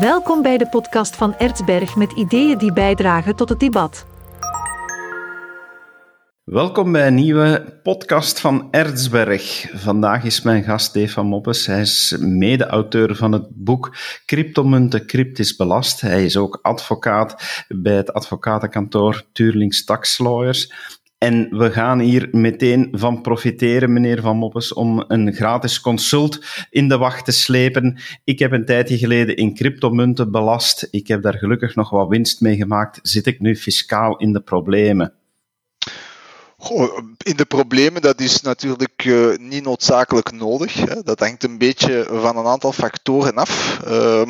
Welkom bij de podcast van Ertsberg met ideeën die bijdragen tot het debat. Welkom bij een nieuwe podcast van Ertsberg. Vandaag is mijn gast Stefan Moppes. Hij is mede-auteur van het boek Cryptomunten cryptisch belast. Hij is ook advocaat bij het advocatenkantoor Tuurlings Tax Lawyers. En we gaan hier meteen van profiteren, meneer Van Moppes, om een gratis consult in de wacht te slepen. Ik heb een tijdje geleden in cryptomunten belast. Ik heb daar gelukkig nog wat winst mee gemaakt. Zit ik nu fiscaal in de problemen? Goh, in de problemen, dat is natuurlijk uh, niet noodzakelijk nodig. Hè. Dat hangt een beetje van een aantal factoren af. Uh,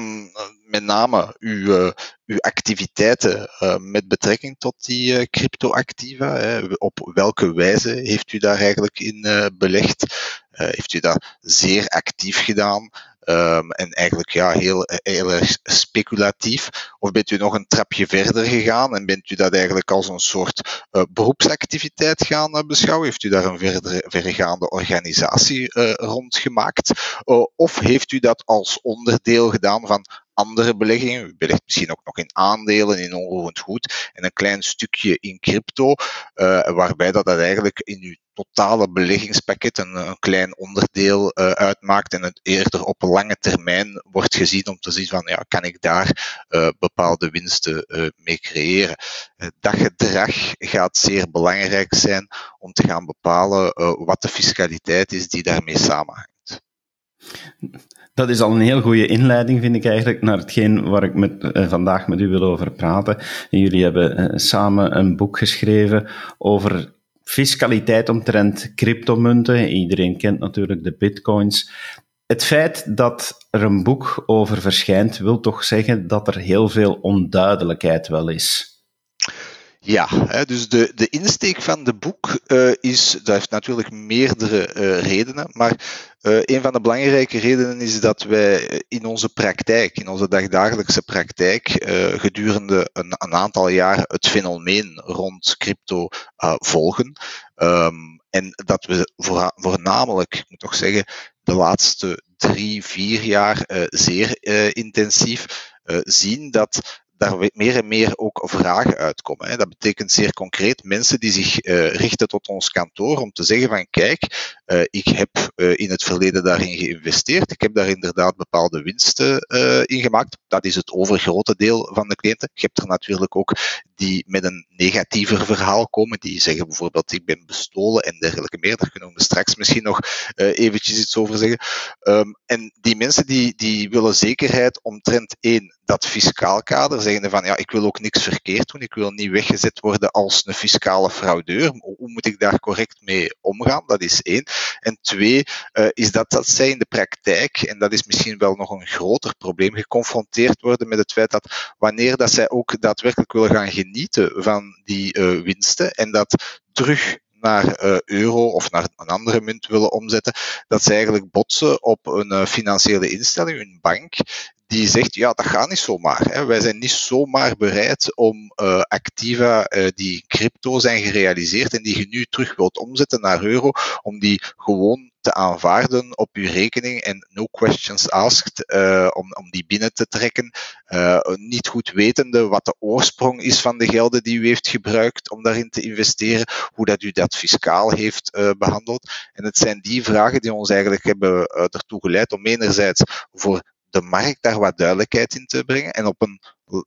met name uw, uh, uw activiteiten uh, met betrekking tot die cryptoactiva. Op welke wijze heeft u daar eigenlijk in belegd? heeft u dat zeer actief gedaan? Um, en eigenlijk ja, heel, heel erg speculatief. Of bent u nog een trapje verder gegaan en bent u dat eigenlijk als een soort beroepsactiviteit gaan beschouwen? Heeft u daar een verder, verregaande organisatie uh, rond gemaakt? of heeft u dat als onderdeel gedaan van andere beleggingen. U belegt misschien ook nog in aandelen, in onroerend goed en een klein stukje in crypto, uh, waarbij dat, dat eigenlijk in uw totale beleggingspakket een, een klein onderdeel uh, uitmaakt en het eerder op lange termijn wordt gezien om te zien van ja, kan ik daar uh, bepaalde winsten mee creëren. dat gedrag gaat zeer belangrijk zijn om te gaan bepalen wat de fiscaliteit is die daarmee samenhangt. Dat is al een heel goede inleiding, vind ik eigenlijk, naar hetgeen waar ik met, uh, vandaag met u wil over praten. En jullie hebben uh, samen een boek geschreven over fiscaliteit omtrent cryptomunten. Iedereen kent natuurlijk de bitcoins. Het feit dat er een boek over verschijnt, wil toch zeggen dat er heel veel onduidelijkheid wel is. Ja, dus de, de insteek van de boek uh, is, dat heeft natuurlijk meerdere uh, redenen, maar uh, een van de belangrijke redenen is dat wij in onze praktijk, in onze dagdagelijkse praktijk, gedurende een, een, aantal jaren het fenomeen rond crypto volgen. Um, en dat we voor, voornamelijk, ik moet toch zeggen, de laatste drie, vier jaar zeer intensief zien dat daar meer en meer ook vragen uitkomen. Dat betekent zeer concreet mensen die zich uh, richten tot ons kantoor om te zeggen van kijk, uh, ik heb uh, in het verleden daarin geïnvesteerd, ik heb daar inderdaad bepaalde winsten in gemaakt. Dat is het overgrote deel van de cliënten. Je hebt er natuurlijk ook die met een negatiever verhaal komen, die zeggen bijvoorbeeld ik ben bestolen en dergelijke meer. Daar kunnen we straks misschien nog eventjes iets over zeggen. Um, en die mensen die, die willen zekerheid omtrent één, dat fiscaal kader zeggen van ja, ik wil ook niks verkeerd doen, ik wil niet weggezet worden als een fiscale fraudeur. Hoe moet ik daar correct mee omgaan? Dat is één. En twee, uh, is dat, dat zij in de praktijk, en dat is misschien wel nog een groter probleem, geconfronteerd worden met het feit dat wanneer dat zij ook daadwerkelijk willen gaan genieten van die uh, winsten en dat terug naar uh, euro of naar een andere munt willen omzetten, dat ze eigenlijk botsen op een uh, financiële instelling, een bank, die zegt, ja, dat gaat niet zomaar. Hè. Wij zijn niet zomaar bereid om uh, activa die crypto zijn gerealiseerd en die je nu terug wilt omzetten naar euro, om die gewoon te aanvaarden op uw rekening en no questions asked uh, om, om die binnen te trekken. Uh, niet goed wetende wat de oorsprong is van de gelden die u heeft gebruikt om daarin te investeren, hoe dat u dat fiscaal heeft uh, behandeld. En het zijn die vragen die ons eigenlijk hebben ertoe geleid om enerzijds voor de markt daar wat duidelijkheid in te brengen en op een,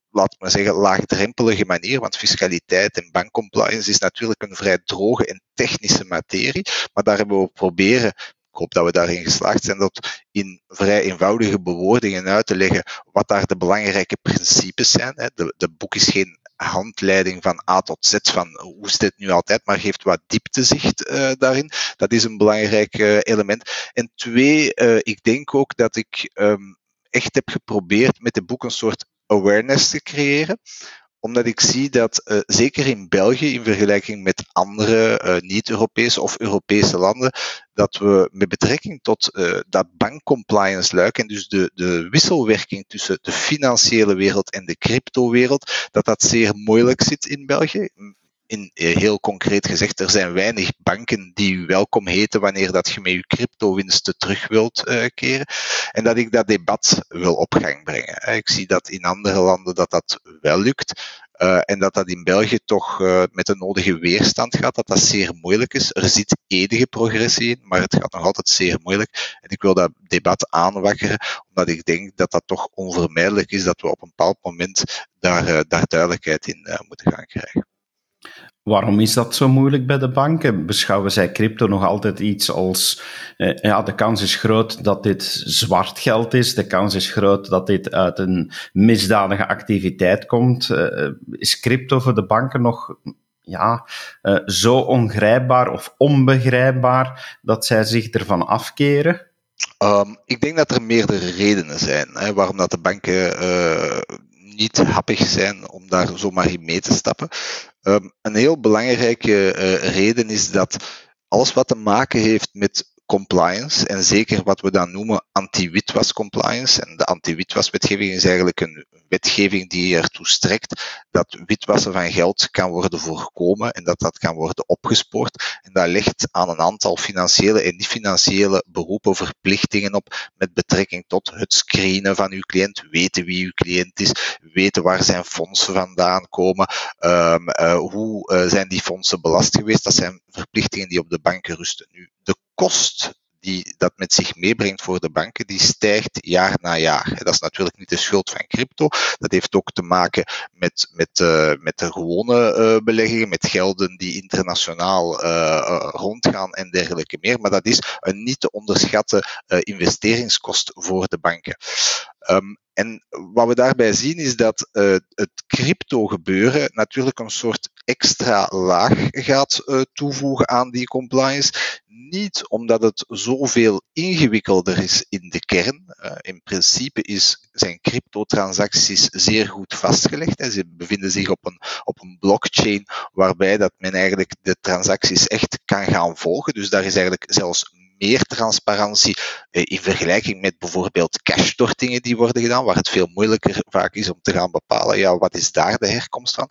laat maar zeggen, laagdrempelige manier, want fiscaliteit en bankcompliance is natuurlijk een vrij droge en technische materie, maar daar hebben we proberen ik hoop dat we daarin geslaagd zijn, dat in vrij eenvoudige bewoordingen uit te leggen wat daar de belangrijke principes zijn. De, de boek is geen handleiding van A tot Z van hoe is dit nu altijd, maar geeft wat dieptezicht uh, daarin. Dat is een belangrijk uh, element. En twee, uh, ik denk ook dat ik um, echt heb geprobeerd met het boek een soort awareness te creëren omdat ik zie dat uh, zeker in België, in vergelijking met andere uh, niet-Europese of Europese landen, dat we met betrekking tot uh, dat bankcompliance luik en dus de, de wisselwerking tussen de financiële wereld en de crypto-wereld, dat dat zeer moeilijk zit in België in, heel concreet gezegd, er zijn weinig banken die u welkom heten wanneer dat je met je crypto-winsten terug wilt uh, keren. En dat ik dat debat wil op gang brengen. Ik zie dat in andere landen dat dat wel lukt. En dat dat in België toch met de nodige weerstand gaat, dat dat zeer moeilijk is. Er zit enige progressie in, maar het gaat nog altijd zeer moeilijk. En ik wil dat debat aanwakkeren, omdat ik denk dat dat toch onvermijdelijk is dat we op een bepaald moment daar, daar duidelijkheid in moeten gaan krijgen. Waarom is dat zo moeilijk bij de banken? Beschouwen zij crypto nog altijd iets als, eh, ja, de kans is groot dat dit zwart geld is, de kans is groot dat dit uit een misdadige activiteit komt. Eh, is crypto voor de banken nog ja, uh, zo ongrijpbaar of onbegrijpbaar dat zij zich ervan afkeren? Um, ik denk dat er meerdere redenen zijn hè, waarom dat de banken niet happig zijn om daar zomaar in mee te stappen. Um, een heel belangrijke uh, reden is dat alles wat te maken heeft met compliance en zeker wat we dan noemen anti-witwas compliance. En de anti-witwaswetgeving is eigenlijk een wetgeving die ertoe strekt dat witwassen van geld kan worden voorkomen en dat dat kan worden opgespoord. En dat legt aan een aantal financiële en niet-financiële beroepen verplichtingen op met betrekking tot het screenen van uw cliënt, weten wie uw cliënt is, weten waar zijn fondsen vandaan komen, um, uh, hoe uh, zijn die fondsen belast geweest. Dat zijn verplichtingen die op de banken rusten. Nu, de kost die dat met zich meebrengt voor de banken, die stijgt jaar na jaar. Dat is natuurlijk niet de schuld van crypto. Dat heeft ook te maken met, met, uh, met de gewone uh, beleggingen, met gelden die internationaal uh, rondgaan en dergelijke meer. Maar dat is een niet te onderschatten investeringskost voor de banken. Um, en wat we daarbij zien is dat uh, het crypto gebeuren natuurlijk een soort extra laag gaat uh, toevoegen aan die compliance. Niet omdat het zoveel ingewikkelder is in de kern. Uh, in principe is, zijn cryptotransacties zeer goed vastgelegd. Hè. Ze bevinden zich op een, op een blockchain waarbij dat men eigenlijk de transacties echt kan gaan volgen. Dus daar is eigenlijk zelfs meer transparantie eh, in vergelijking met bijvoorbeeld cashdortingen die worden gedaan, waar het veel moeilijker vaak is om te gaan bepalen, ja, wat is daar de herkomst van.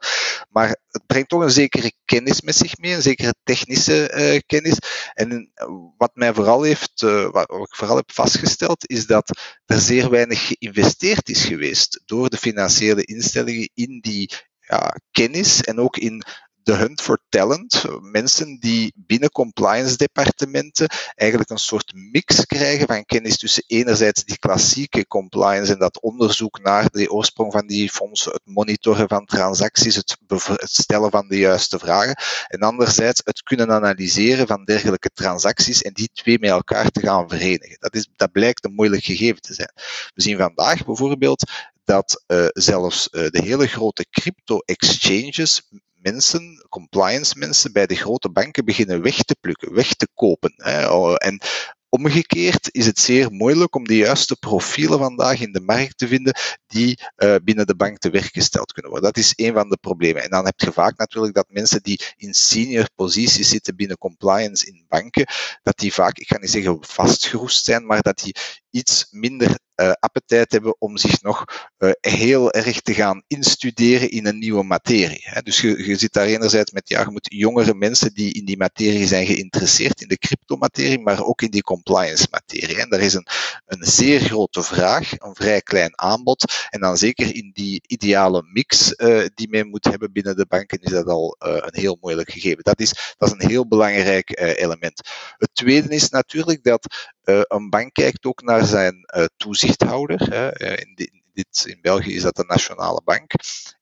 Maar het brengt toch een zekere kennis met zich mee, een zekere technische uh, kennis. En wat mij vooral heeft, wat ik vooral heb vastgesteld, is dat er zeer weinig geïnvesteerd is geweest door de financiële instellingen in die ja, kennis en ook in de hunt for talent. Mensen die binnen compliance departementen eigenlijk een soort mix krijgen van kennis tussen enerzijds die klassieke compliance en dat onderzoek naar de oorsprong van die fondsen, het monitoren van transacties, het, stellen van de juiste vragen. En anderzijds het kunnen analyseren van dergelijke transacties en die twee met elkaar te gaan verenigen. Dat, is, dat blijkt een moeilijk gegeven te zijn. We zien vandaag bijvoorbeeld dat uh, zelfs uh, de hele grote crypto-exchanges mensen, compliance mensen bij de grote banken beginnen weg te plukken, weg te kopen. Oh, en Omgekeerd is het zeer moeilijk om de juiste profielen vandaag in de markt te vinden die uh, binnen de bank te werk gesteld kunnen worden. Dat is een van de problemen. En dan heb je vaak natuurlijk dat mensen die in senior posities zitten binnen compliance in banken, dat die vaak, ik ga niet zeggen vastgeroest zijn, maar dat die iets minder uh, appetijt hebben om zich nog uh, heel erg te gaan instuderen in een nieuwe materie. Hè. Dus je, je zit daar enerzijds met, ja, je moet jongere mensen die in die materie zijn geïnteresseerd, in de cryptomaterie, maar ook in die compliance materie. En daar is een, een zeer grote vraag, een vrij klein aanbod. En dan zeker in die ideale mix uh, die men moet hebben binnen de banken, is dat al een heel moeilijk gegeven. Dat is, dat is een heel belangrijk element. Het tweede is natuurlijk dat een bank kijkt ook naar zijn uh, toezichthouder. Eh, in, dit, in België is dat de Nationale Bank.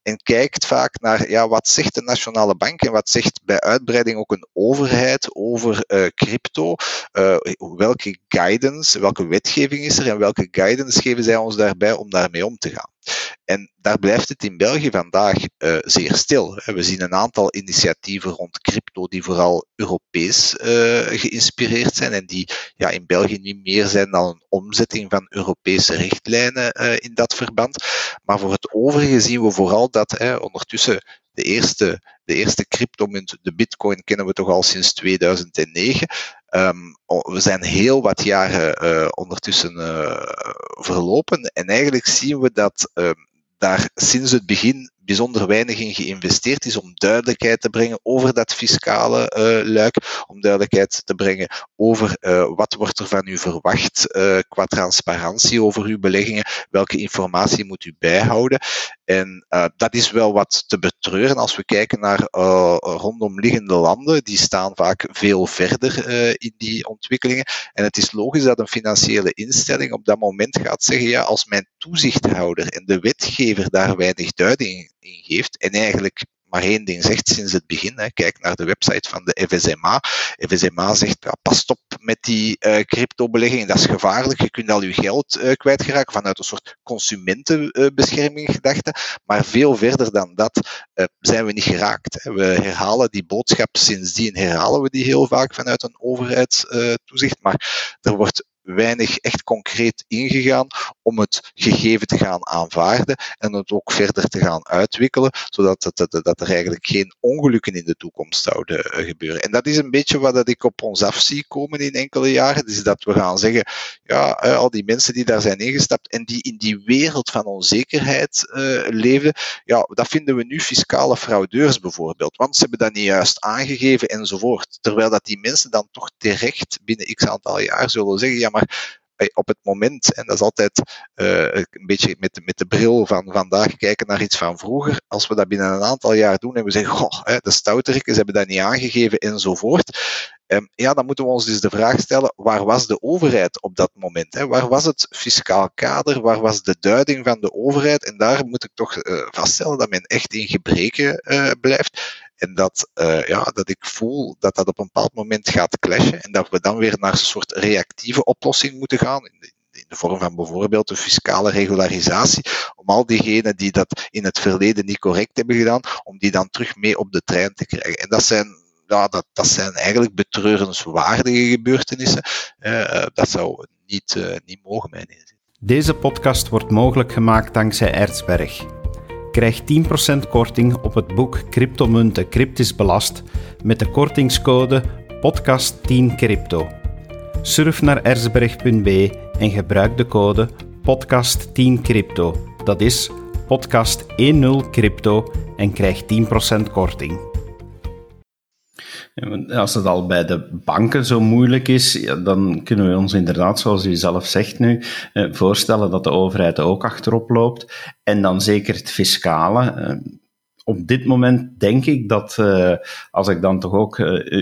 En kijkt vaak naar ja, wat zegt de Nationale Bank en wat zegt bij uitbreiding ook een overheid over uh, crypto. Uh, welke guidance, welke wetgeving is er en welke guidance geven zij ons daarbij om daarmee om te gaan. En daar blijft het in België vandaag uh, zeer stil. We zien een aantal initiatieven rond crypto die vooral Europees geïnspireerd zijn en die ja, in België niet meer zijn dan een omzetting van Europese richtlijnen in dat verband. Maar voor het overige zien we vooral dat ondertussen de eerste, de eerste cryptomunt, de bitcoin, kennen we toch al sinds 2009. Um, we zijn heel wat jaren uh, ondertussen uh, verlopen en eigenlijk zien we dat uh, daar sinds het begin bijzonder weinig in geïnvesteerd is om duidelijkheid te brengen over dat fiscale uh, luik, om duidelijkheid te brengen over uh, wat wordt er van u verwacht uh, qua transparantie over uw beleggingen, welke informatie moet u bijhouden. En dat is wel wat te betreuren als we kijken naar rondomliggende landen. Die staan vaak veel verder in die ontwikkelingen. En het is logisch dat een financiële instelling op dat moment gaat zeggen, ja, als mijn toezichthouder en de wetgever daar weinig duiding in geeft en eigenlijk maar één ding zegt sinds het begin. Hè. Kijk naar de website van de FSMA. FSMA zegt, ja, pas op met die uh, crypto-beleggingen, dat is gevaarlijk. Je kunt al je geld uh, vanuit een soort consumentenbescherming gedachte. Maar veel verder dan dat uh, zijn we niet geraakt. We herhalen die boodschap sindsdien, herhalen we die heel vaak vanuit een overheidstoezicht. maar er wordt weinig echt concreet ingegaan om het gegeven te gaan aanvaarden en het ook verder te gaan uitwikkelen, zodat dat er eigenlijk geen ongelukken in de toekomst zouden eh, gebeuren. En dat is een beetje wat dat ik op ons af zie komen in enkele jaren, dus dat we gaan zeggen, ja, al die mensen die daar zijn ingestapt en die in die wereld van onzekerheid uh, leven, ja, dat vinden we nu fiscale fraudeurs bijvoorbeeld, want ze hebben dat niet juist aangegeven enzovoort. Terwijl dat die mensen dan toch terecht binnen x aantal jaar zullen zeggen, ja, maar op het moment, en dat is altijd uh, een beetje met, met de bril van vandaag kijken naar iets van vroeger, als we dat binnen een aantal jaar doen en we zeggen, goh, hè, de stouterikken hebben dat niet aangegeven enzovoort, um, ja, dan moeten we ons dus de vraag stellen, waar was de overheid op dat moment? Hè? Waar was het fiscaal kader? Waar was de duiding van de overheid? En daar moet ik toch uh, vaststellen dat men echt in gebreken blijft. En dat, uh, ja, dat ik voel dat dat op een bepaald moment gaat clashen en dat we dan weer naar een soort reactieve oplossing moeten gaan. In de, in de vorm van bijvoorbeeld een fiscale regularisatie, om al diegenen die dat in het verleden niet correct hebben gedaan, om die dan terug mee op de trein te krijgen. En dat zijn ja, dat, dat zijn eigenlijk betreurenswaardige gebeurtenissen. Uh, dat zou niet, niet mogen, mijn inzien. Deze podcast wordt mogelijk gemaakt dankzij Erzberg. Krijg 10% korting op het boek Cryptomunten Cryptisch Belast met de kortingscode podcast10crypto. Surf naar erzberg.be en gebruik de code podcast10crypto. Dat is podcast10crypto en krijg 10% korting. Als het al bij de banken zo moeilijk is, dan kunnen we ons inderdaad, zoals u zelf zegt nu, eh, voorstellen dat de overheid ook achterop loopt. En dan zeker het fiscale. Eh, op dit moment denk ik dat, uh, als ik dan toch ook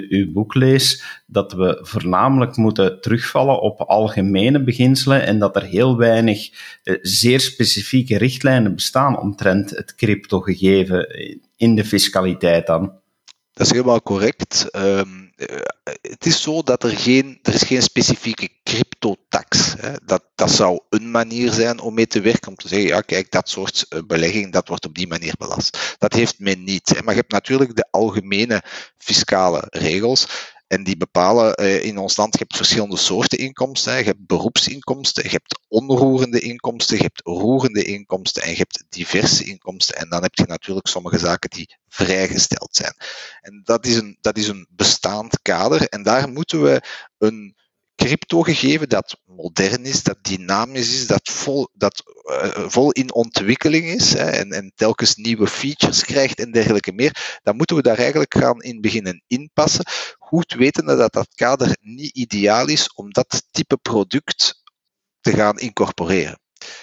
uw boek lees, dat we voornamelijk moeten terugvallen op algemene beginselen en dat er heel weinig zeer specifieke richtlijnen bestaan omtrent het cryptogegeven in de fiscaliteit dan. Dat is helemaal correct. Um, het is zo dat er geen, er is geen specifieke cryptotax. Hè. Dat, dat zou een manier zijn om mee te werken, om te zeggen, ja kijk, dat soort eh, belegging, dat wordt op die manier belast. Dat heeft men niet. Maar je hebt natuurlijk de algemene fiscale regels. En die bepalen uh, in ons land, je hebt verschillende soorten inkomsten. Je hebt beroepsinkomsten, je hebt onroerende inkomsten, je hebt roerende inkomsten en je hebt diverse inkomsten. En dan heb je natuurlijk sommige zaken die vrijgesteld zijn. En dat is een, dat is een bestaand kader. En daar moeten we een crypto-gegeven dat modern is, dat dynamisch is, dat vol, dat, uh, vol in ontwikkeling is hè, en, en telkens nieuwe features krijgt en dergelijke meer, dan moeten we daar eigenlijk gaan in beginnen inpassen. Goed wetende dat dat kader niet ideaal is om dat type product te gaan incorporeren.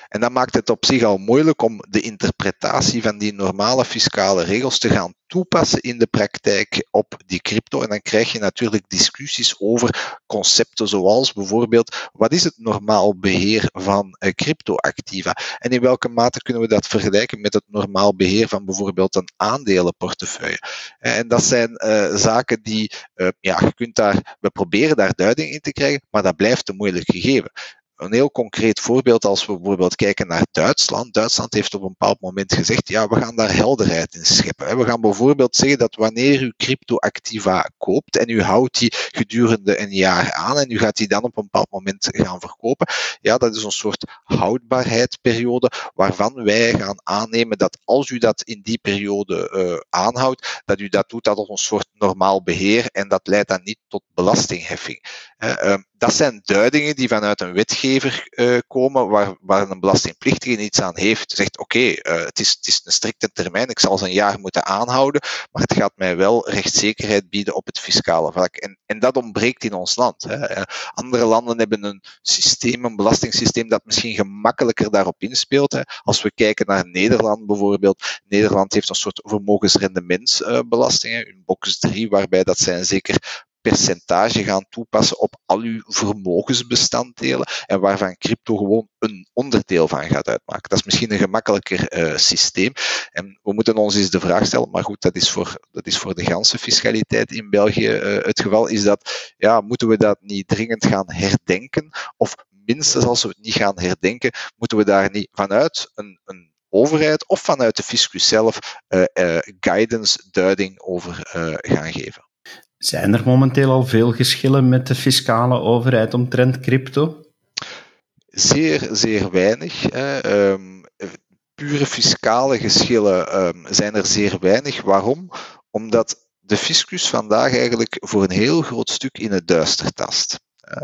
En dat maakt het op zich al moeilijk om de interpretatie van die normale fiscale regels te gaan toepassen in de praktijk op die crypto. En dan krijg je natuurlijk discussies over concepten zoals bijvoorbeeld wat is het normaal beheer van uh, cryptoactiva en in welke mate kunnen we dat vergelijken met het normaal beheer van bijvoorbeeld een aandelenportefeuille. En dat zijn uh, zaken die, ja, je kunt daar, we proberen daar duiding in te krijgen, maar dat blijft een moeilijk gegeven. Een heel concreet voorbeeld, als we bijvoorbeeld kijken naar Duitsland. Duitsland heeft op een bepaald moment gezegd, ja, we gaan daar helderheid in scheppen. We gaan bijvoorbeeld zeggen dat wanneer u cryptoactiva koopt en u houdt die gedurende een jaar aan en u gaat die dan op een bepaald moment gaan verkopen, ja, dat is een soort houdbaarheidsperiode waarvan wij gaan aannemen dat als u dat in die periode uh, aanhoudt, dat u dat doet als een soort normaal beheer en dat leidt dan niet tot belastingheffing. Uh, dat zijn duidingen die vanuit een wetgever uh, komen waar, waar een belastingplichtige iets aan heeft. Zegt oké, uh, het, is, het is een strikte termijn, ik zal ze een jaar moeten aanhouden, maar het gaat mij wel rechtszekerheid bieden op het fiscale vlak. En, en dat ontbreekt in ons land. Hè. Andere landen hebben een systeem, een belastingssysteem dat misschien gemakkelijker daarop inspeelt. Hè. Als we kijken naar Nederland bijvoorbeeld, Nederland heeft een soort vermogensrendementsbelasting, een box 3, waarbij dat zijn zeker percentage gaan toepassen op al uw vermogensbestanddelen en waarvan crypto gewoon een onderdeel van gaat uitmaken. Dat is misschien een gemakkelijker uh, systeem. En we moeten ons eens de vraag stellen, maar goed, dat is voor, dat is voor de ganse fiscaliteit in België uh, het geval, is dat, ja, moeten we dat niet dringend gaan herdenken? Of minstens als we het niet gaan herdenken, moeten we daar niet vanuit een, een overheid of vanuit de fiscus zelf uh, guidance, duiding over gaan geven. Zijn er momenteel al veel geschillen met de fiscale overheid omtrent crypto? Zeer, zeer weinig. Um, pure fiscale geschillen um, zijn er zeer weinig. Waarom? Omdat de fiscus vandaag eigenlijk voor een heel groot stuk in het duister tast.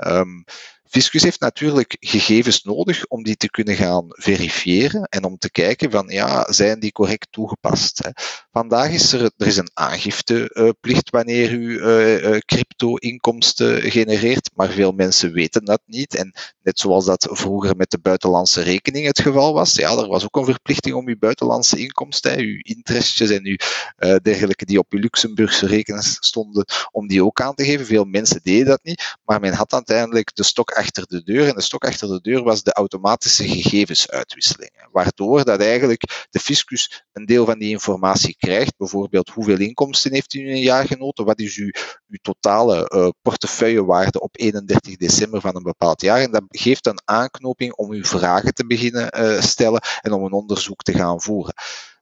Um, Fiscus heeft natuurlijk gegevens nodig om die te kunnen gaan verifiëren en om te kijken van ja, zijn die correct toegepast. Hè. Vandaag is er, er is een aangifteplicht wanneer u uh, crypto-inkomsten genereert, maar veel mensen weten dat niet. En net zoals dat vroeger met de buitenlandse rekening het geval was, ja, er was ook een verplichting om uw buitenlandse inkomsten, uw interestjes en uw uh, dergelijke die op uw Luxemburgse rekening stonden, om die ook aan te geven. Veel mensen deden dat niet, maar men had uiteindelijk de stok achter de deur. En de stok achter de deur was de automatische gegevensuitwisseling. Waardoor dat eigenlijk de fiscus een deel van die informatie krijgt. Bijvoorbeeld hoeveel inkomsten heeft u in een jaar genoten? Wat is uw, uw totale uh, portefeuillewaarde op 31 december van een bepaald jaar? En dat geeft een aanknoping om uw vragen te beginnen uh, stellen en om een onderzoek te gaan voeren.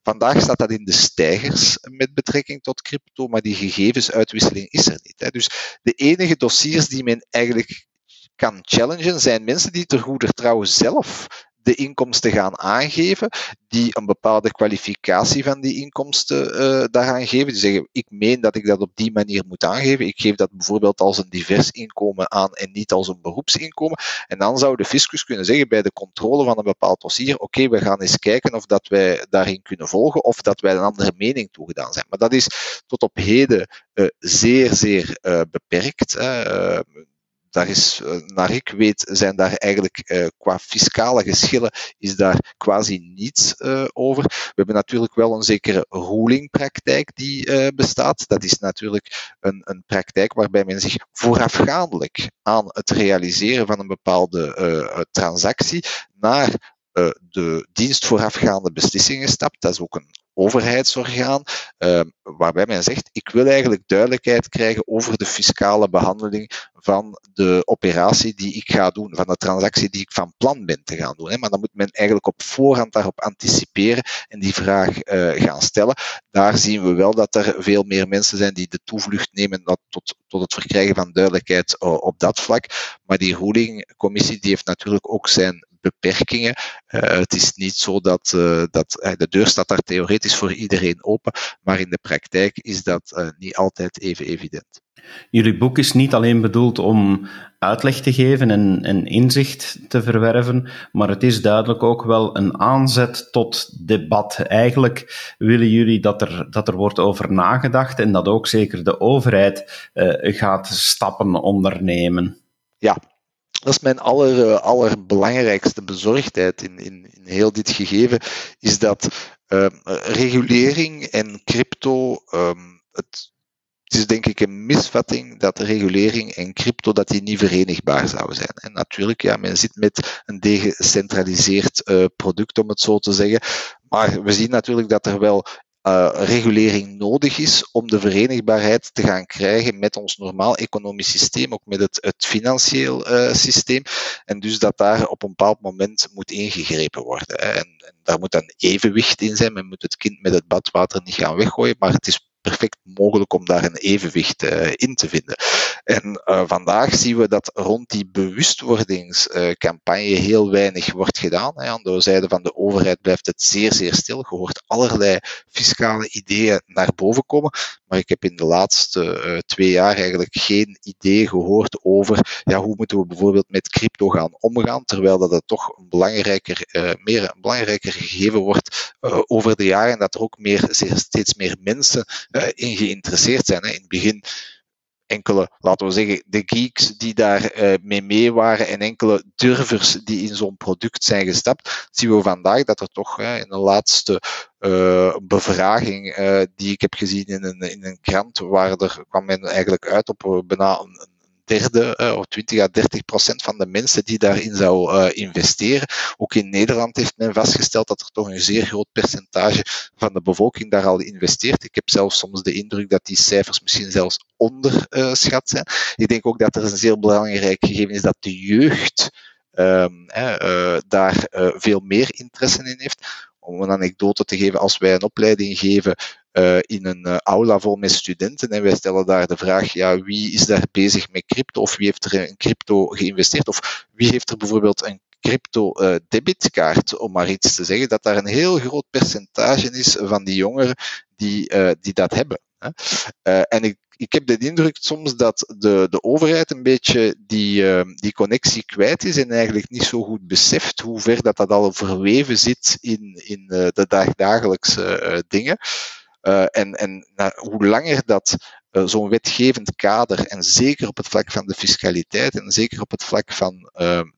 Vandaag staat dat in de stijgers met betrekking tot crypto, maar die gegevensuitwisseling is er niet. Dus de enige dossiers die men eigenlijk kan challengen, zijn mensen die ter goeder trouw zelf de inkomsten gaan aangeven, die een bepaalde kwalificatie van die inkomsten uh, daaraan geven. Die zeggen, ik meen dat ik dat op die manier moet aangeven. Ik geef dat bijvoorbeeld als een divers inkomen aan en niet als een beroepsinkomen. En dan zou de fiscus kunnen zeggen bij de controle van een bepaald dossier, oké, we gaan eens kijken of dat wij daarin kunnen volgen of dat wij een andere mening toegedaan zijn. Maar dat is tot op heden uh, zeer, zeer uh, beperkt daar is, eh, naar ik weet, zijn daar eigenlijk uh, qua fiscale geschillen is daar quasi niets uh, over. We hebben natuurlijk wel een zekere rulingpraktijk die bestaat. Dat is natuurlijk een, een praktijk waarbij men zich voorafgaandelijk aan het realiseren van een bepaalde transactie naar de dienst voorafgaande beslissingen stapt. Dat is ook een overheidsorgaan, uh, waarbij men zegt, ik wil eigenlijk duidelijkheid krijgen over de fiscale behandeling van de operatie die ik ga doen, van de transactie die ik van plan ben te gaan doen. Hè. Maar dan moet men eigenlijk op voorhand daarop anticiperen en die vraag uh, gaan stellen. Daar zien we wel dat er veel meer mensen zijn die de toevlucht nemen tot, tot het verkrijgen van duidelijkheid uh, op dat vlak. Maar die rulingcommissie die heeft natuurlijk ook zijn beperkingen. Uh, het is niet zo dat, uh, dat uh, de deur staat daar theoretisch voor iedereen open, maar in de praktijk is dat niet altijd even evident. Jullie boek is niet alleen bedoeld om uitleg te geven en, en, inzicht te verwerven, maar het is duidelijk ook wel een aanzet tot debat. Eigenlijk willen jullie dat er, dat er wordt over nagedacht en dat ook zeker de overheid gaat stappen ondernemen. Ja, dat is mijn aller, eh, allerbelangrijkste bezorgdheid in, in, in heel dit gegeven, is dat uh, regulering en crypto, um, het, is denk ik een misvatting dat regulering en crypto dat die niet verenigbaar zouden zijn. En natuurlijk, ja, men zit met een decentraliseerd uh, product, om het zo te zeggen. Maar we zien natuurlijk dat er wel uh, regulering nodig is om de verenigbaarheid te gaan krijgen met ons normaal economisch systeem, ook met het, het financieel uh, systeem. En dus dat daar op een bepaald moment moet ingegrepen worden. Hè. En, en, daar moet een evenwicht in zijn. Men moet het kind met het badwater niet gaan weggooien, maar het is perfect mogelijk om daar een evenwicht in te vinden. En vandaag zien we dat rond die bewustwordingscampagne heel weinig wordt gedaan. Aan de zijde van de overheid blijft het zeer, zeer stil. Je hoort allerlei fiscale ideeën naar boven komen. Maar ik heb in de laatste twee jaar eigenlijk geen idee gehoord over ja, hoe moeten we bijvoorbeeld met crypto gaan omgaan, terwijl dat het toch een belangrijker, uh, meer, een belangrijker gegeven wordt uh, over de jaren, dat er ook meer, steeds meer mensen in geïnteresseerd zijn. In het begin enkele, laten we zeggen, de geeks die daar uh, mee mee waren en enkele durvers die in zo'n product zijn gestapt, zien we vandaag dat er toch uh, in de laatste uh, bevraging die ik heb gezien in een, in een krant, waar er kwam men eigenlijk uit op bijna derde uh, of 20 à 30 procent van de mensen die daarin zou uh, investeren. Ook in Nederland heeft men vastgesteld dat er toch een zeer groot percentage van de bevolking daar al investeert. Ik heb zelfs soms de indruk dat die cijfers misschien zelfs onderschat zijn. Ik denk ook dat er een zeer belangrijk gegeven is dat de jeugd uh, daar veel meer interesse in heeft om een anekdote te geven, als wij een opleiding geven uh, in een uh, aula vol met studenten en wij stellen daar de vraag, ja, wie is daar bezig met crypto of wie heeft er in crypto geïnvesteerd of wie heeft er bijvoorbeeld een crypto uh, debitkaart, om maar iets te zeggen, dat daar een heel groot percentage is van die jongeren die, die dat hebben. En ik ik heb de indruk soms dat de, de overheid een beetje die, die connectie kwijt is en eigenlijk niet zo goed beseft hoe ver dat, dat al verweven zit in, in de dagdagelijkse dingen. En en nou, hoe langer dat zo'n wetgevend kader, en zeker op het vlak van de fiscaliteit en zeker op het vlak van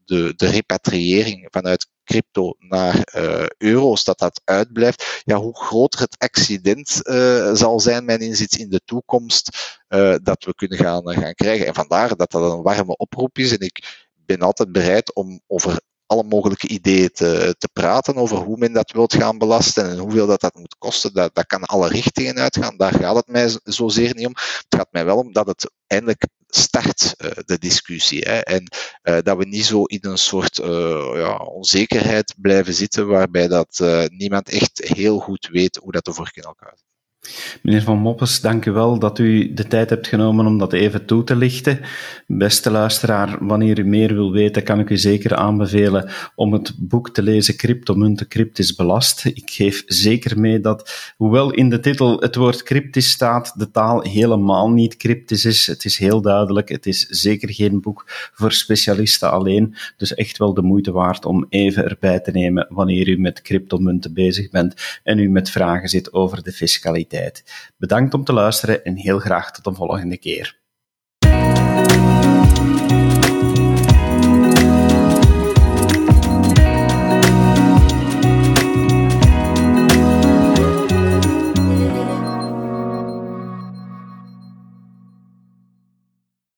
de, de repatriëring vanuit crypto naar euro's, dat dat uitblijft, ja, hoe groter het accident zal zijn, mijn inzicht in de toekomst, dat we kunnen gaan, gaan krijgen. En vandaar dat dat een warme oproep is. En ik ben altijd bereid om over alle mogelijke ideeën te, te praten over hoe men dat wilt gaan belasten en hoeveel dat, dat moet kosten. Dat, dat kan alle richtingen uitgaan. Daar gaat het mij zozeer niet om. Het gaat mij wel om dat het eindelijk start, uh, de discussie. Hè, en uh, dat we niet zo in een soort uh, ja, onzekerheid blijven zitten waarbij dat niemand echt heel goed weet hoe dat ervoor in elkaar. Meneer Van Moppes, dank u wel dat u de tijd hebt genomen om dat even toe te lichten. Beste luisteraar, wanneer u meer wil weten, kan ik u zeker aanbevelen om het boek te lezen Cryptomunten Cryptisch Belast. Ik geef zeker mee dat, hoewel in de titel het woord cryptisch staat, de taal helemaal niet cryptisch is. Het is heel duidelijk, het is zeker geen boek voor specialisten alleen, dus echt wel de moeite waard om even erbij te nemen wanneer u met cryptomunten bezig bent en u met vragen zit over de fiscaliteit. Bedankt om te luisteren en heel graag tot een volgende keer.